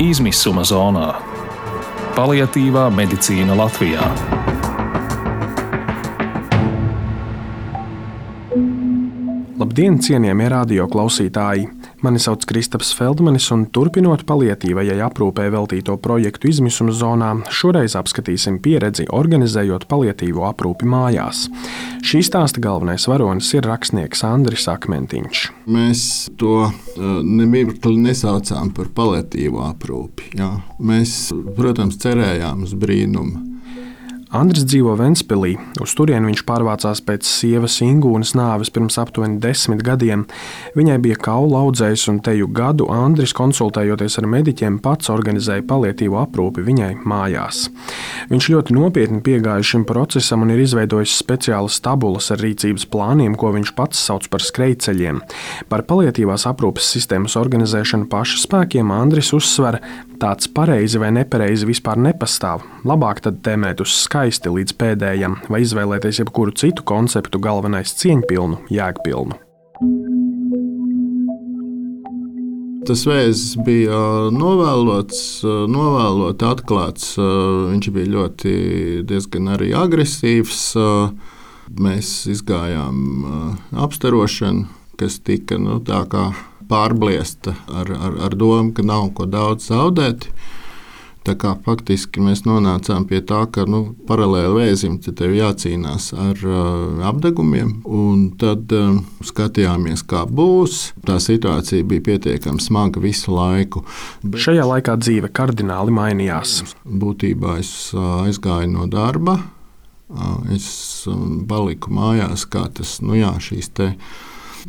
Izmisuma zonā - paliatīvā medicīna Latvijā. Labdien, cienījamie radio klausītāji! Mani sauc Kristaps Feldmanis, un turpinot palietīvajai aprūpē veltīto projektu izmisuma zonā, šoreiz apskatīsim pieredzi organizējot palietīvo aprūpi mājās. Šī stāsta galvenais varonis ir rakstnieks Andris Akmentiņš. Mēs to nemirkli nesaucām par palietīvo aprūpi. Jā. Mēs, protams, cerējām uz brīnumu. Andris dzīvo Ventspīlī. Uz turieni viņš pārvācās pēc sievas Ingūnas nāves pirms aptuveni desmit gadiem. Viņai bija kaula audzējs, un teju gadu Andris, konsultējoties ar mediķiem, pats organizēja palietīvo aprūpi viņai mājās. Viņš ļoti nopietni piegāja šim procesam un ir izveidojis speciālas tabulas ar rīcības plāniem, ko viņš pats sauc par skrejceļiem. Par palietīvās aprūpes sistēmas organizēšanu pašu spēkiem Andris uzsver, tāds pareizi vai nepareizi vispār nepastāv. Labāk tad tēmēt uz skaisti līdz pēdējam, vai izvēlēties jebkuru citu konceptu, galvenais cieņpilnu, jēgpilnu. Tas vēzis bija novēlots, novēlot atklāts. Viņš bija ļoti diezgan arī agresīvs. Mēs izgājām apstarošanu, kas tika nu, pārbliesta ar, ar, ar domu, ka nav ko daudz zaudēt. Faktiski mēs nonācām pie tā, ka nu, paralēli vēzim tev jācīnās ar uh, apgabumiem. Tad uh, skatījāmies, kā būs. Tā situācija bija pietiekami smaga visu laiku. Bet Šajā laikā dzīve kardināli mainījās. Būtībā es uh, aizgāju no darba. Uh, es um, paliku mājās, kā tas nu, jā, šīs te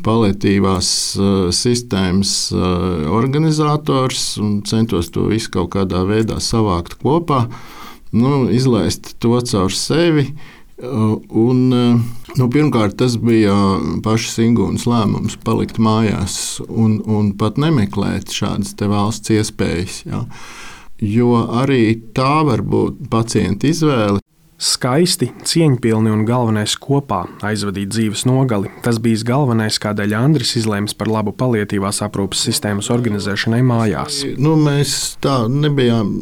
paliatīvās uh, sistēmas uh, organizators un centos to visu kaut kādā veidā savākt kopā, nu, izlaist to caur sevi. Uh, un, nu, pirmkārt, tas bija pašas Ingūnas lēmums palikt mājās un, un pat nemeklēt šādas valsts iespējas. Ja. Jo arī tā var būt pacienta izvēle. Skaisti, cieņpilni un galvenais kopā aizvadīt dzīves nogali. Tas bija galvenais, kādēļ Andris izlēma par labu palietīvās aprūpes sistēmas organizēšanai mājās. Nu, mēs tā nebijām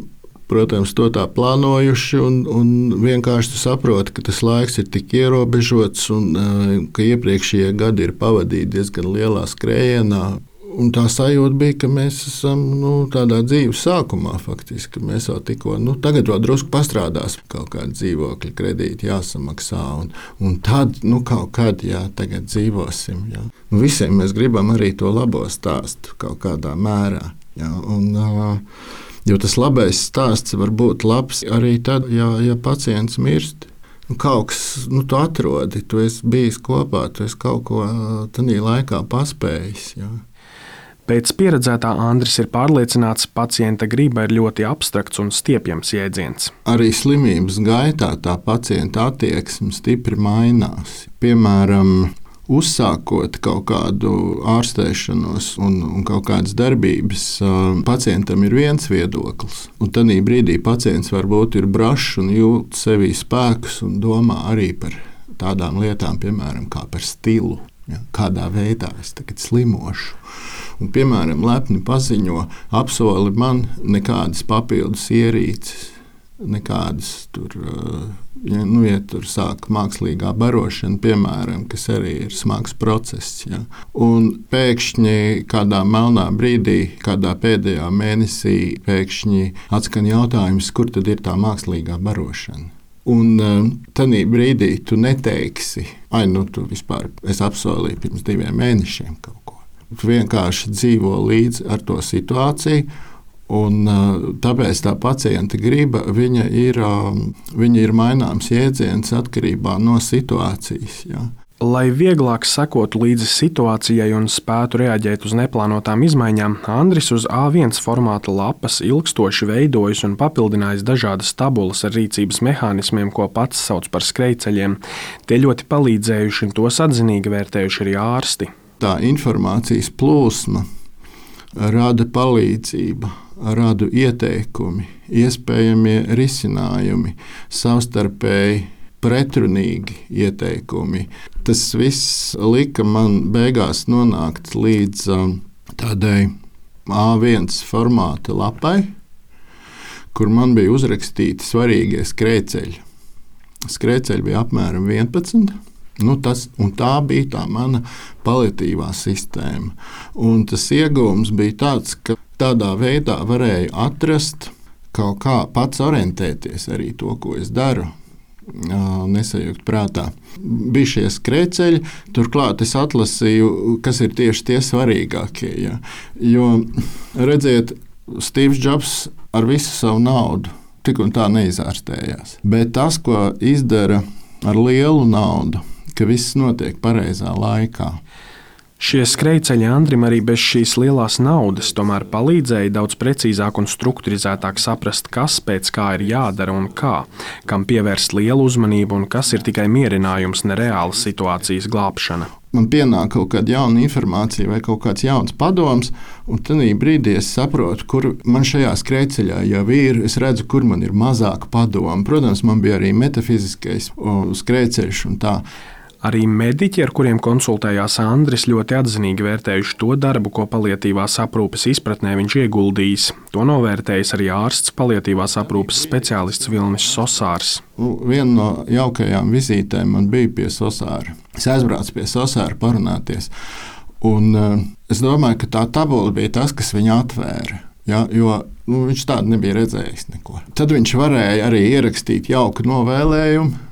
protams, to tā plānojuši. Un, un vienkārši saproti, ka tas laiks ir tik ierobežots un eh, ka iepriekšējie gadi ir pavadīti diezgan lielā skrējienā. Un tā sajūta bija, ka mēs esam nu, tādā dzīves sākumā. Faktiski. Mēs jau tikko, nu, tagad vēl drusku pastrādāsim, kaut kāda dzīvokļa kredīta jāsamaksā. Un, un tad, nu, kaut kad, jā, tagad dzīvosim. Jā. Un visiem mēs gribam arī to labo stāstu kaut kādā mērā. Jā, un, jo tas labais stāsts var būt labs arī tad, ja, ja pacients mirst. Nu, kaut kas, nu, tu atrodi, tu esi bijis kopā, tu esi kaut ko tādā laikā paspējis. Jā. Pēc pieredzētā Andris ir pārliecināts, ka pacienta griba ir ļoti abstrakts un stiepjams jēdziens. Arī slimības gaitā tā pacienta attieksme stipri mainās. Piemēram, uzsākot kaut kādu ārstēšanos un, un kaut kādas darbības, pacientam ir viens viedoklis. Un tad brīdī pacients varbūt ir brašs un jūt sevī spēkus un domā arī par tādām lietām, piemēram, par stilu. Ja, kādā veidā es tagad slimošu un, piemēram, lepni paziņo, apsoli man nekādas papildus ierīces, nekādas tur. Ja, nu, ja tur sāk mākslīgā barošana, piemēram, kas arī ir smags process. Ja. Un pēkšņi kādā melnā brīdī, kādā pēdējā mēnesī, pēkšņi atskan jautājums, kur tad ir tā mākslīgā barošana. Un uh, tajā brīdī tu neteiksi, ai, nu, tu vispār apsolīji pirms diviem mēnešiem kaut ko vienkārši dzīvo līdzi ar to situāciju. Un, tāpēc tā pacienta griba ir, viņa ir maināms jēdziens atkarībā no situācijas. Ja. Lai vieglāk sekotu līdzi situācijai un spētu reaģēt uz neplānotām izmaiņām, Andris uz A1 formāta lapas ilgstoši veidojis un papildinājis dažādas tabulas ar rīcības mehānismiem, ko pats sauc par skrejceļiem. Tie ļoti palīdzējuši un tos atzinīgi vērtējuši arī ārsti tā informācijas plūsma rada palīdzību, rada ieteikumi, iespējamie risinājumi, savstarpēji pretrunīgi ieteikumi. Tas viss lika man beigās nonākt līdz um, tādai A1 formāta lapai, kur man bija uzrakstīti svarīgie skrejceļi. Skrejceļi bija apmēram 11. Nu, tas, tā bija tā mana paliatīvā sistēma. Un tas iegūms bija tāds, ka tādā veidā varēju atrast kaut kā pats orientēties arī to, ko es daru. Nesajūgt prātā. Bija šie skrejceļi, turklāt es atlasīju, kas ir tieši tie svarīgākie. Ja? Jo, redziet, Steve's Jobs ar visu savu naudu tik un tā neizārstējās. Bet tas, ko izdara ar lielu naudu, ka viss notiek pareizā laikā. Šie skrejceļi Andrim arī bez šīs lielās naudas tomēr palīdzēja daudz precīzāk un strukturizētāk saprast, kas pēc kā ir jādara un kā, kam pievērst lielu uzmanību un kas ir tikai mierinājums, nereāla situācijas glābšana man pienāk kaut kāda jauna informācija vai kaut kāds jauns padoms, un tad brīdī es saprotu, kur man šajā skrejceļā jau ir. Es redzu, kur man ir mazāk padomu. Protams, man bija arī metafiziskais skrejceļš un tā. Arī mediķi, ar kuriem konsultējās Andris, ļoti atzinīgi vērtējuši to darbu, ko palietīvās aprūpes izpratnē viņš ieguldījis. To novērtējis arī ārsts palietīvās aprūpes speciālists Vilnis Sosārs. Nu, viena no jaukajām vizītēm man bija pie Sosāra. Es aizbraucu pie Sosāra parunāties. Un, uh, es domāju, ka tā tabula bija tas, kas viņu atvēra. Ja, jo nu, viņš tādu nebija redzējis. Neko. Tad viņš varēja arī ierakstīt jauku novēlējumu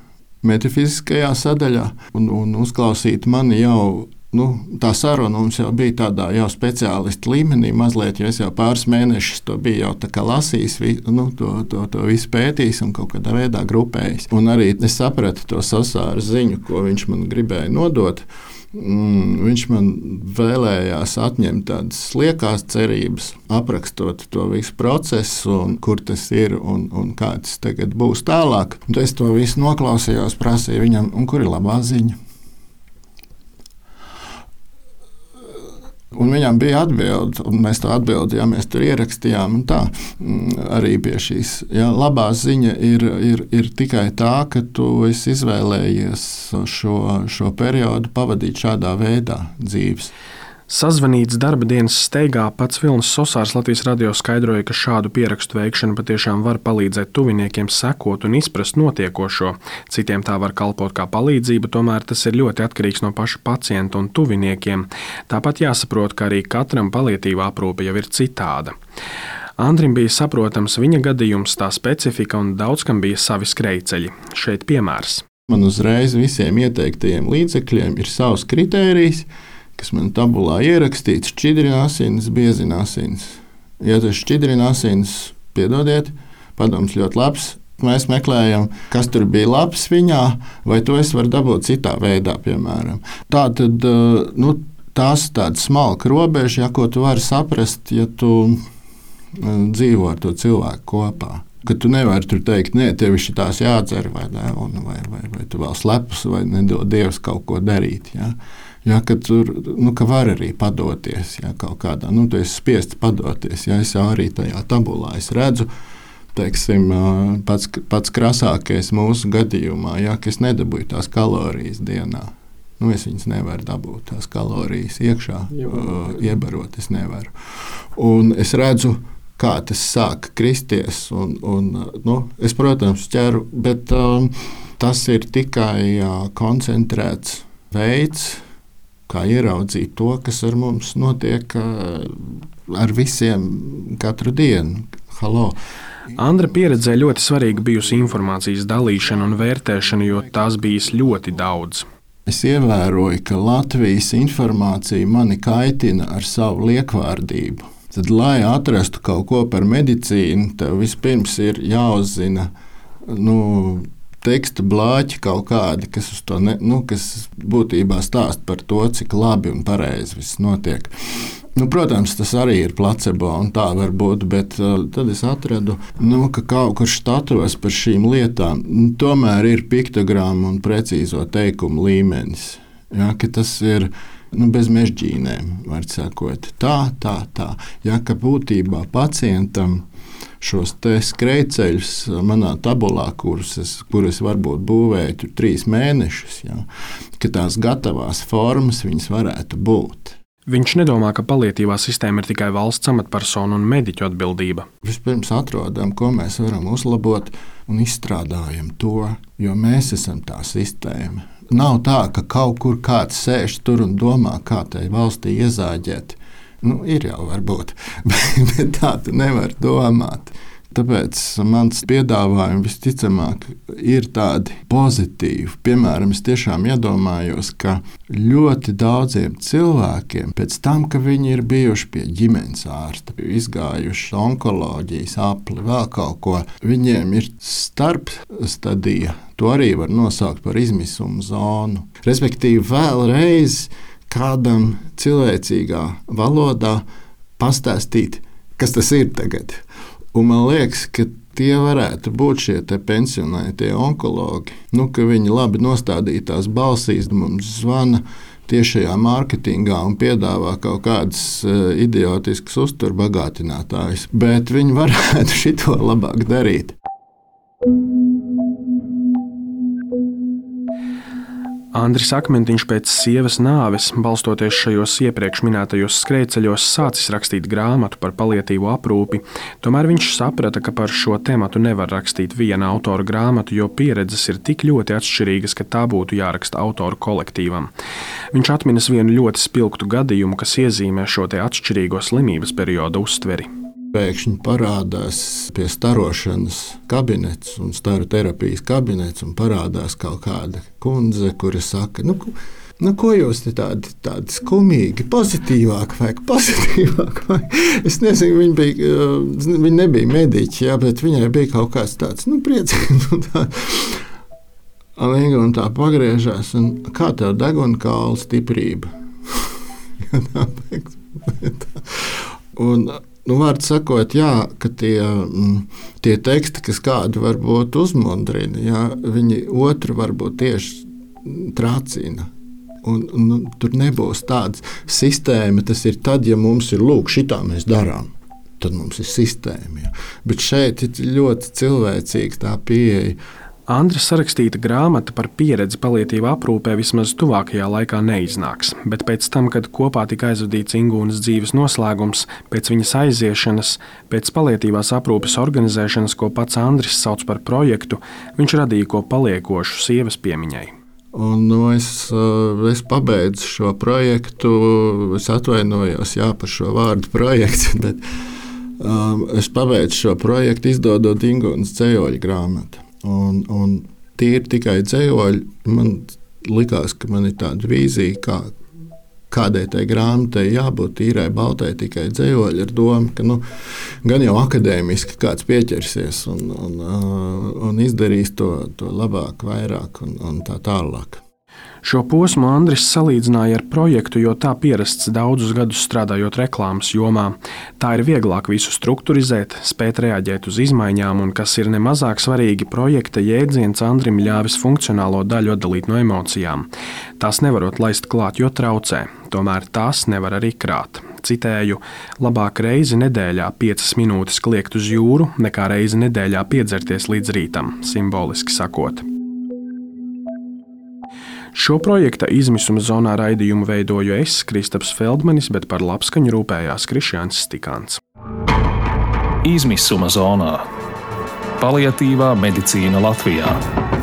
metafiziskajā sadaļā un, un uzklausīt mani jau. Nu, tā saruna mums jau bija tādā jau speciālistu līmenī, mazliet, jo es jau pāris mēnešus to biju jau lasījis, vi, nu, to, to, to visu pētījis un kaut kādā veidā grupējis. Un arī es sapratu to sasāru ziņu, ko viņš man gribēja nodot. Uh, viņš man vēlējās atņemt tādas liekās cerības, aprakstot to visu procesu, un kur tas ir un, un kā tas tagad būs tālāk. Un es to visu noklausījos, prasīju viņam, kur ir labā ziņa. Un viņam bija atbilde, un mēs to atbildi, ja mēs tur ierakstījām. Tā mm, arī pie šīs ja, labā ziņa ir, ir, ir tikai tā, ka tu esi izvēlējies šo, šo periodu pavadīt šādā veidā dzīves. Sazvanīts darba dienas steigā pats Vilnis Sosārs Latvijas radio skaidroja, ka šādu pierakstu veikšana patiešām var palīdzēt tuviniekiem sekot un izprast notiekošo. Citiem tā var kalpot kā palīdzība, tomēr tas ir ļoti atkarīgs no paša pacienta un tuviniekiem. Tāpat jāsaprot, ka arī katram palietīvā aprūpe jau ir citāda. Andrim bija saprotams viņa gadījums, tā specifika un daudz kam bija savi skrejceļi. Šeit piemērs. Man uzreiz visiem ieteiktajiem līdzekļiem ir savs kritērijs kas man tabulā ierakstīts, šķidrina asins, biezina asins. Ja tas šķidrina asins, piedodiet, padoms ļoti labs. Mēs meklējam, kas tur bija labs viņā, vai to es varu dabūt citā veidā, piemēram. Tā tad eh, nu, tās tādas smalka robeža, ja, ko tu vari saprast, ja tu eh, dzīvo ar to cilvēku kopā ka tu nevari tur teikt, nē, tev ir tās jādzer, vai, vai, vai, vai, vai tu vēl slepus, vai nedod Dievs kaut ko darīt. Ja? Ja, ka tur nu, ka var arī padoties ja, kaut kādā. Nu, tu esi spiests padoties. Ja, es jau arī tajā tabulā redzu, teiksim, pats, pats krasākais mūsu gadījumā, ja, es nedabūju tās kalorijas dienā. Nu, es viņas nevaru dabūt, tās kalorijas iekšā, uh, iebarot. Es nevaru. Un es redzu, kā tas sāk kristies. Un, un, nu, es, protams, ķeru, bet um, tas ir tikai uh, koncentrēts veids, kā ieraudzīt to, kas ar mums notiek ar visiem katru dienu. Halo. Andra pieredzē ļoti svarīga bijusi informācijas dalīšana un vērtēšana, jo tās bijis ļoti daudz. Es ievēroju, ka Latvijas informācija mani kaitina ar savu liekvārdību. Tad, lai atrastu kaut ko par medicīnu, tev vispirms ir jāuzzina nu, teksta blāķi kaut kādi, kas, ne, nu, kas būtībā stāsta par to, cik labi un pareizi viss notiek. Nu, protams, tas arī ir placebo, un tā var būt, bet uh, tad es atradu, nu, ka kaut kur štatos par šīm lietām nu, tomēr ir piktogramma un precīzo teikumu līmenis. Ja, tas ir nu, bez mežģīnēm, var sakot. Tā, tā, tā. Ja, ka būtībā pacientam šos skrejceļus manā tabulā, kurus es, kurus varbūt būvēju trīs mēnešus, ja, ka tās gatavās formas viņas varētu būt. Viņš nedomā, ka palietīvā sistēma ir tikai valsts amatpersonu un mediķu atbildība. Vispirms atrodam, ko mēs varam uzlabot un izstrādājam to, jo mēs esam tā sistēma. Nav tā, ka kaut kur kāds sēž tur un domā, kā tai valstī iezāģēt. Nu, ir jau varbūt, bet tā tu nevari domāt. Tāpēc mans piedāvājums visticamāk ir tādi pozitīvi. Piemēram, es tiešām iedomājos, ka ļoti daudziem cilvēkiem pēc tam, kad viņi ir bijuši pie ģimenes ārsta, izgājuši onkoloģijas apli, vēl kaut ko, viņiem ir starpstadija. To arī var nosaukt par izmisuma zonu. Respektīvi, vēlreiz kādam cilvēcīgā valodā pastāstīt, kas tas ir tagad. Un man liekas, ka tie varētu būt šie pensionētie onkologi. Nu, viņi labi nostādītās balsīs mums zvana tiešajā mārketingā un piedāvā kaut kādas uh, idiotiskas uzturbagātinātājas, bet viņi varētu šito labāk darīt. Andris Akmentiņš pēc sievas nāves, balstoties šajos iepriekš minētajos skrejceļos, sācis rakstīt grāmatu par palietīvo aprūpi. Tomēr viņš saprata, ka par šo tēmu nevar rakstīt viena autora grāmatu, jo pieredzes ir tik ļoti atšķirīgas, ka tā būtu jāraksta autoru kolektīvam. Viņš atminas vienu ļoti spilgtu gadījumu, kas iezīmē šo atšķirīgo slimības periodu uztveri. Pēkšņi parādās pie starošanas kabinets un staru terapijas kabinets, un parādās kaut kāda kundze, kura saka, nu, Nu, ko jūs tādi, tādi skumīgi, pozitīvāk, vai pozitīvāk? Vai? Es nezinu, viņa, bija, uh, viņa nebija mediķa, jā, bet viņai bija kaut kāds tāds nu, priecīgs. Tā. Alīga un tā pagriežās, un kā tev deguna kāla stiprība? un Nu, Vārds sakot, jā, ka tie, mm, tie teksti, kas kādu varbūt uzmundrina, jā, viņi otru varbūt tieši trācina. Un, nu, tur nebūs tāda sistēma. Tas ir tad, ja mums ir lūk, šitā mēs darām. Tad mums ir sistēma. Jā. Bet šeit ir ļoti cilvēcīga tā pieeja. Andra sarakstīta grāmata par pieredzi palietīvā aprūpē vismaz tuvākajā laikā neiznāks, bet pēc tam, kad kopā tika aizvadīts Ingūnas dzīves noslēgums, pēc viņas aiziešanas, pēc palietīvās aprūpes organizēšanas, ko pats Andris sauc par projektu, viņš radīja ko paliekošu sievas piemiņai. Un, nu, es, eh, es pabeidzu šo projektu. Es atvainojos jā, par šo vārdu projekts, bet um, es pabeidzu šo projektu izdodot Ingūnas ceļoļu grāmatu. Un, un tīri tikai dzējoļi, man likās, ka man ir tāda vīzija, kā, kādai tai grāmatai jābūt tīrai, baltai, tikai dzējoļi ar domu, ka nu, gan jau akadēmiski kāds pieķersies un, un, un izdarīs to, to labāk, vairāk un, un tā tālāk. Šo posmu Andris salīdzināja ar projektu, jo tā pierasts daudzus gadus strādājot reklāmas jomā. Tā ir vieglāk visu struktūrizēt, spēt reaģēt uz izmaiņām, un, kas ir nemazāk svarīgi, projekta jēdziens Andrim ļāvis funkcionālo daļu atdalīt no emocijām. Tās nevarot laist klāt, jo traucē, tomēr tās nevar arī krāt. Citēju, labāk reizi nedēļā piecas minūtes kliegt uz jūru, nekā reizi nedēļā piedzerties līdz rītam, simboliski sakot. Šo projekta izmisuma zonā raidījumu veidoju es, Kristaps Feldmanis, bet par labskaņu rūpējās Krišjāns Stikāns. Izmisuma zonā - paliatīvā medicīna Latvijā.